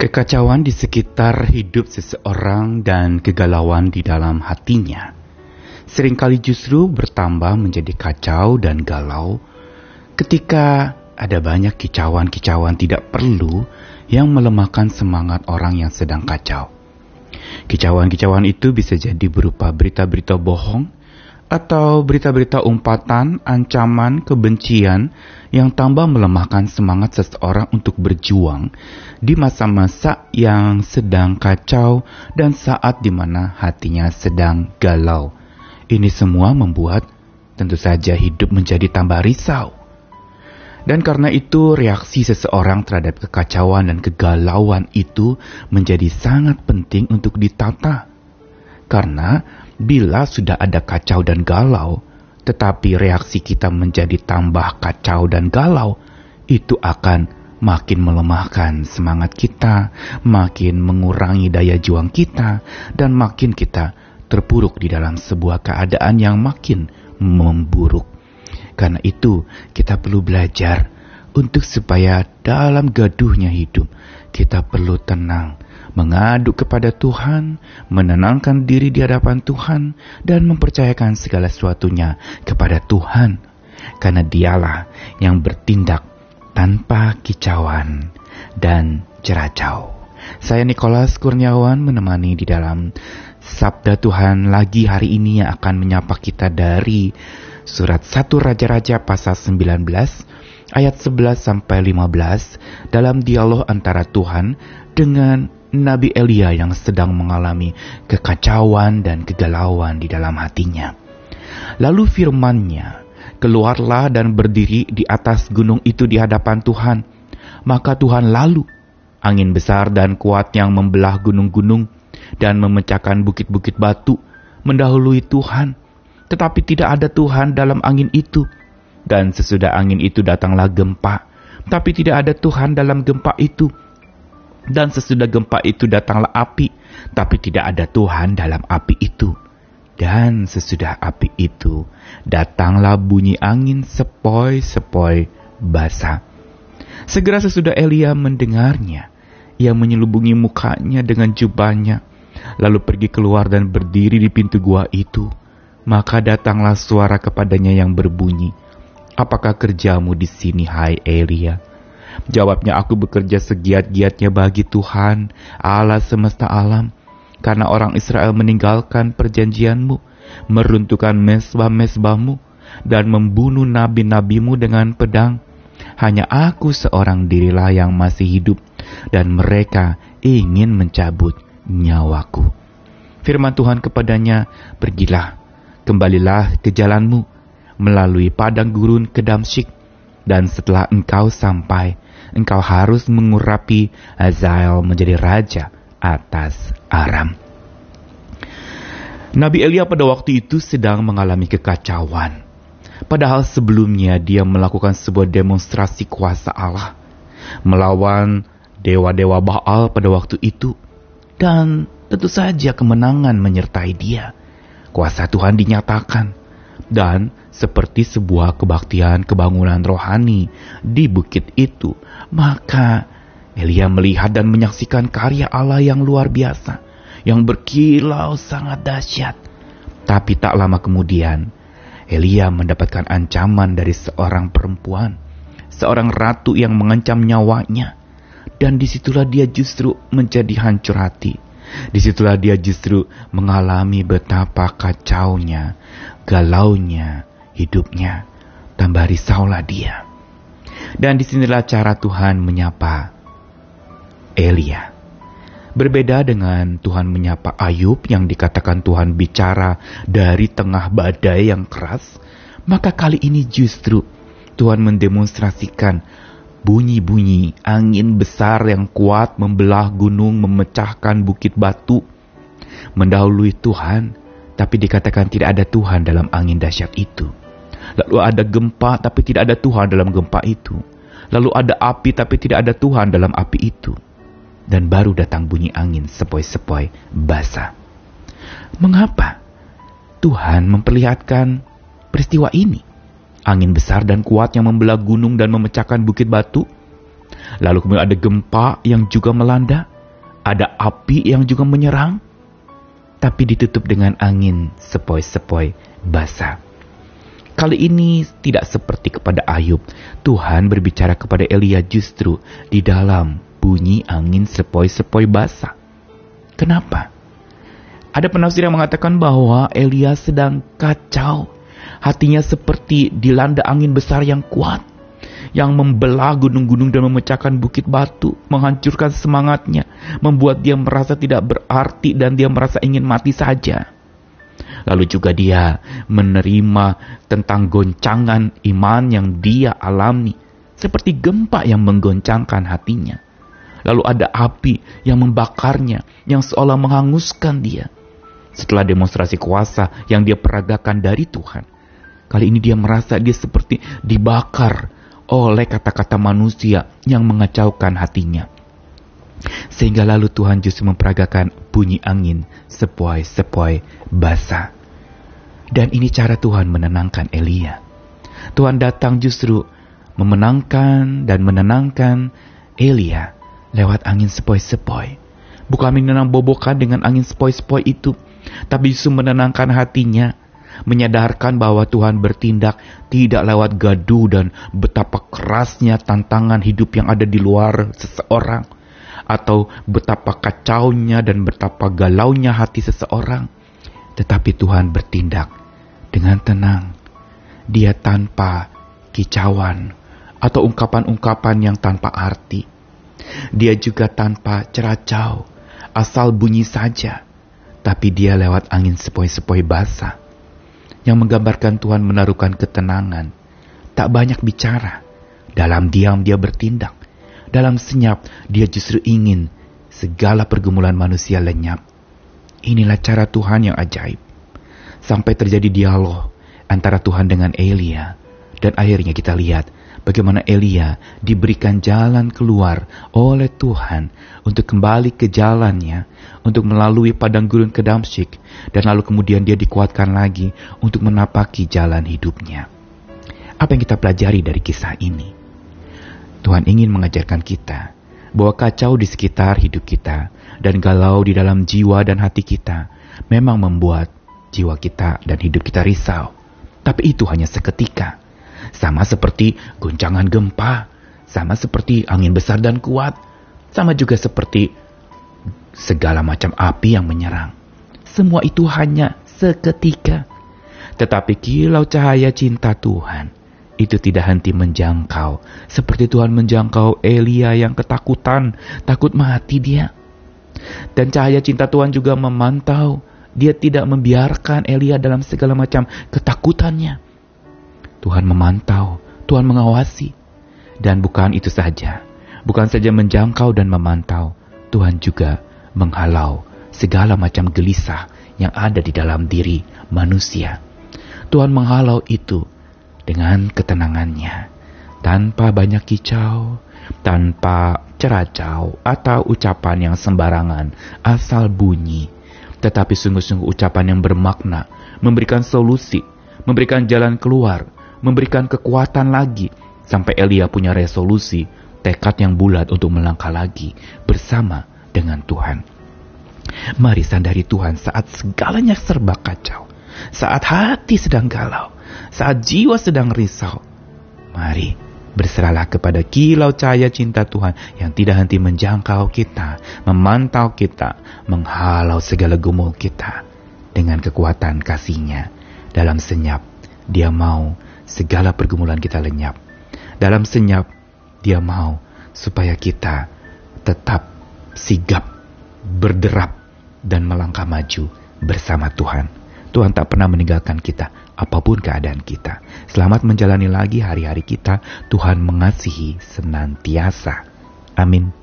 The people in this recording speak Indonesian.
Kekacauan di sekitar hidup seseorang dan kegalauan di dalam hatinya sering kali justru bertambah menjadi kacau dan galau ketika ada banyak kicauan-kicauan tidak perlu yang melemahkan semangat orang yang sedang kacau. Kicauan-kicauan itu bisa jadi berupa berita-berita bohong atau berita-berita umpatan, ancaman, kebencian yang tambah melemahkan semangat seseorang untuk berjuang di masa-masa yang sedang kacau dan saat di mana hatinya sedang galau. Ini semua membuat tentu saja hidup menjadi tambah risau. Dan karena itu reaksi seseorang terhadap kekacauan dan kegalauan itu menjadi sangat penting untuk ditata. Karena bila sudah ada kacau dan galau, tetapi reaksi kita menjadi tambah kacau dan galau, itu akan makin melemahkan semangat kita, makin mengurangi daya juang kita, dan makin kita terpuruk di dalam sebuah keadaan yang makin memburuk. Karena itu, kita perlu belajar untuk supaya dalam gaduhnya hidup kita perlu tenang, mengaduk kepada Tuhan, menenangkan diri di hadapan Tuhan, dan mempercayakan segala sesuatunya kepada Tuhan. Karena dialah yang bertindak tanpa kicauan dan ceracau. Saya Nikolas Kurniawan menemani di dalam Sabda Tuhan lagi hari ini yang akan menyapa kita dari surat 1 Raja-Raja pasal 19 ayat 11 sampai 15 dalam dialog antara Tuhan dengan Nabi Elia yang sedang mengalami kekacauan dan kegalauan di dalam hatinya. Lalu firmannya, keluarlah dan berdiri di atas gunung itu di hadapan Tuhan. Maka Tuhan lalu, angin besar dan kuat yang membelah gunung-gunung, dan memecahkan bukit-bukit batu, mendahului Tuhan. Tetapi tidak ada Tuhan dalam angin itu. Dan sesudah angin itu datanglah gempa, tapi tidak ada Tuhan dalam gempa itu. Dan sesudah gempa itu datanglah api, tapi tidak ada Tuhan dalam api itu. Dan sesudah api itu datanglah bunyi angin sepoi-sepoi basah. Segera sesudah Elia mendengarnya, ia menyelubungi mukanya dengan jubahnya, lalu pergi keluar dan berdiri di pintu gua itu. Maka datanglah suara kepadanya yang berbunyi, Apakah kerjamu di sini, hai Elia? Jawabnya, aku bekerja segiat-giatnya bagi Tuhan, Allah semesta alam, karena orang Israel meninggalkan perjanjianmu, meruntuhkan mesbah-mesbahmu, dan membunuh nabi-nabimu dengan pedang. Hanya aku seorang dirilah yang masih hidup, dan mereka ingin mencabut nyawaku. Firman Tuhan kepadanya, pergilah, kembalilah ke jalanmu, melalui padang gurun ke Damsyik, dan setelah engkau sampai, engkau harus mengurapi Hazael menjadi raja atas Aram. Nabi Elia pada waktu itu sedang mengalami kekacauan. Padahal sebelumnya dia melakukan sebuah demonstrasi kuasa Allah melawan dewa-dewa Baal pada waktu itu dan tentu saja kemenangan menyertai dia. Kuasa Tuhan dinyatakan. Dan seperti sebuah kebaktian kebangunan rohani di bukit itu, maka Elia melihat dan menyaksikan karya Allah yang luar biasa, yang berkilau sangat dahsyat. Tapi tak lama kemudian, Elia mendapatkan ancaman dari seorang perempuan, seorang ratu yang mengancam nyawanya. Dan di situlah dia justru menjadi hancur hati. Di situlah dia justru mengalami betapa kacaunya, galaunya, hidupnya. Tambah risaulah dia. Dan di sinilah cara Tuhan menyapa Elia. Berbeda dengan Tuhan menyapa Ayub yang dikatakan Tuhan bicara dari tengah badai yang keras, maka kali ini justru Tuhan mendemonstrasikan Bunyi-bunyi angin besar yang kuat membelah gunung, memecahkan bukit batu, mendahului Tuhan, tapi dikatakan tidak ada Tuhan dalam angin dahsyat itu. Lalu ada gempa, tapi tidak ada Tuhan dalam gempa itu. Lalu ada api, tapi tidak ada Tuhan dalam api itu. Dan baru datang bunyi angin sepoi-sepoi basah. Mengapa Tuhan memperlihatkan peristiwa ini? Angin besar dan kuat yang membelah gunung dan memecahkan bukit batu. Lalu kemudian ada gempa yang juga melanda. Ada api yang juga menyerang, tapi ditutup dengan angin sepoi-sepoi basah. Kali ini tidak seperti kepada Ayub. Tuhan berbicara kepada Elia justru di dalam bunyi angin sepoi-sepoi basah. Kenapa? Ada penafsir yang mengatakan bahwa Elia sedang kacau. Hatinya seperti dilanda angin besar yang kuat yang membelah gunung-gunung dan memecahkan bukit batu, menghancurkan semangatnya, membuat dia merasa tidak berarti dan dia merasa ingin mati saja. Lalu juga dia menerima tentang goncangan iman yang dia alami, seperti gempa yang menggoncangkan hatinya. Lalu ada api yang membakarnya, yang seolah menghanguskan dia. Setelah demonstrasi kuasa yang dia peragakan dari Tuhan, kali ini dia merasa dia seperti dibakar oleh kata-kata manusia yang mengacaukan hatinya. Sehingga lalu Tuhan justru memperagakan bunyi angin sepoi-sepoi basah. Dan ini cara Tuhan menenangkan Elia. Tuhan datang justru memenangkan dan menenangkan Elia lewat angin sepoi-sepoi. Bukan menenang bobokan dengan angin sepoi-sepoi itu, tapi justru menenangkan hatinya menyadarkan bahwa Tuhan bertindak tidak lewat gaduh dan betapa kerasnya tantangan hidup yang ada di luar seseorang atau betapa kacaunya dan betapa galaunya hati seseorang. Tetapi Tuhan bertindak dengan tenang. Dia tanpa kicauan atau ungkapan-ungkapan yang tanpa arti. Dia juga tanpa ceracau asal bunyi saja. Tapi dia lewat angin sepoi-sepoi basah yang menggambarkan Tuhan menaruhkan ketenangan. Tak banyak bicara. Dalam diam dia bertindak. Dalam senyap dia justru ingin segala pergumulan manusia lenyap. Inilah cara Tuhan yang ajaib. Sampai terjadi dialog antara Tuhan dengan Elia. Dan akhirnya kita lihat bagaimana Elia diberikan jalan keluar oleh Tuhan untuk kembali ke jalannya, untuk melalui padang gurun ke Damsyik, dan lalu kemudian dia dikuatkan lagi untuk menapaki jalan hidupnya. Apa yang kita pelajari dari kisah ini? Tuhan ingin mengajarkan kita bahwa kacau di sekitar hidup kita dan galau di dalam jiwa dan hati kita memang membuat jiwa kita dan hidup kita risau. Tapi itu hanya seketika. Sama seperti guncangan gempa, sama seperti angin besar dan kuat, sama juga seperti segala macam api yang menyerang. Semua itu hanya seketika. Tetapi kilau cahaya cinta Tuhan itu tidak henti menjangkau. Seperti Tuhan menjangkau Elia yang ketakutan, takut mati dia. Dan cahaya cinta Tuhan juga memantau. Dia tidak membiarkan Elia dalam segala macam ketakutannya. Tuhan memantau, Tuhan mengawasi. Dan bukan itu saja. Bukan saja menjangkau dan memantau, Tuhan juga menghalau segala macam gelisah yang ada di dalam diri manusia. Tuhan menghalau itu dengan ketenangannya, tanpa banyak kicau, tanpa ceracau atau ucapan yang sembarangan asal bunyi, tetapi sungguh-sungguh ucapan yang bermakna, memberikan solusi, memberikan jalan keluar, memberikan kekuatan lagi, sampai Elia punya resolusi, tekad yang bulat untuk melangkah lagi bersama dengan Tuhan. Mari sandari Tuhan saat segalanya serba kacau, saat hati sedang galau, saat jiwa sedang risau. Mari berserahlah kepada kilau cahaya cinta Tuhan yang tidak henti menjangkau kita, memantau kita, menghalau segala gumul kita dengan kekuatan kasihnya. Dalam senyap, dia mau segala pergumulan kita lenyap. Dalam senyap, dia mau supaya kita tetap sigap, berderap, dan melangkah maju bersama Tuhan. Tuhan tak pernah meninggalkan kita, apa pun keadaan kita. Selamat menjalani lagi hari-hari kita. Tuhan mengasihi senantiasa. Amin.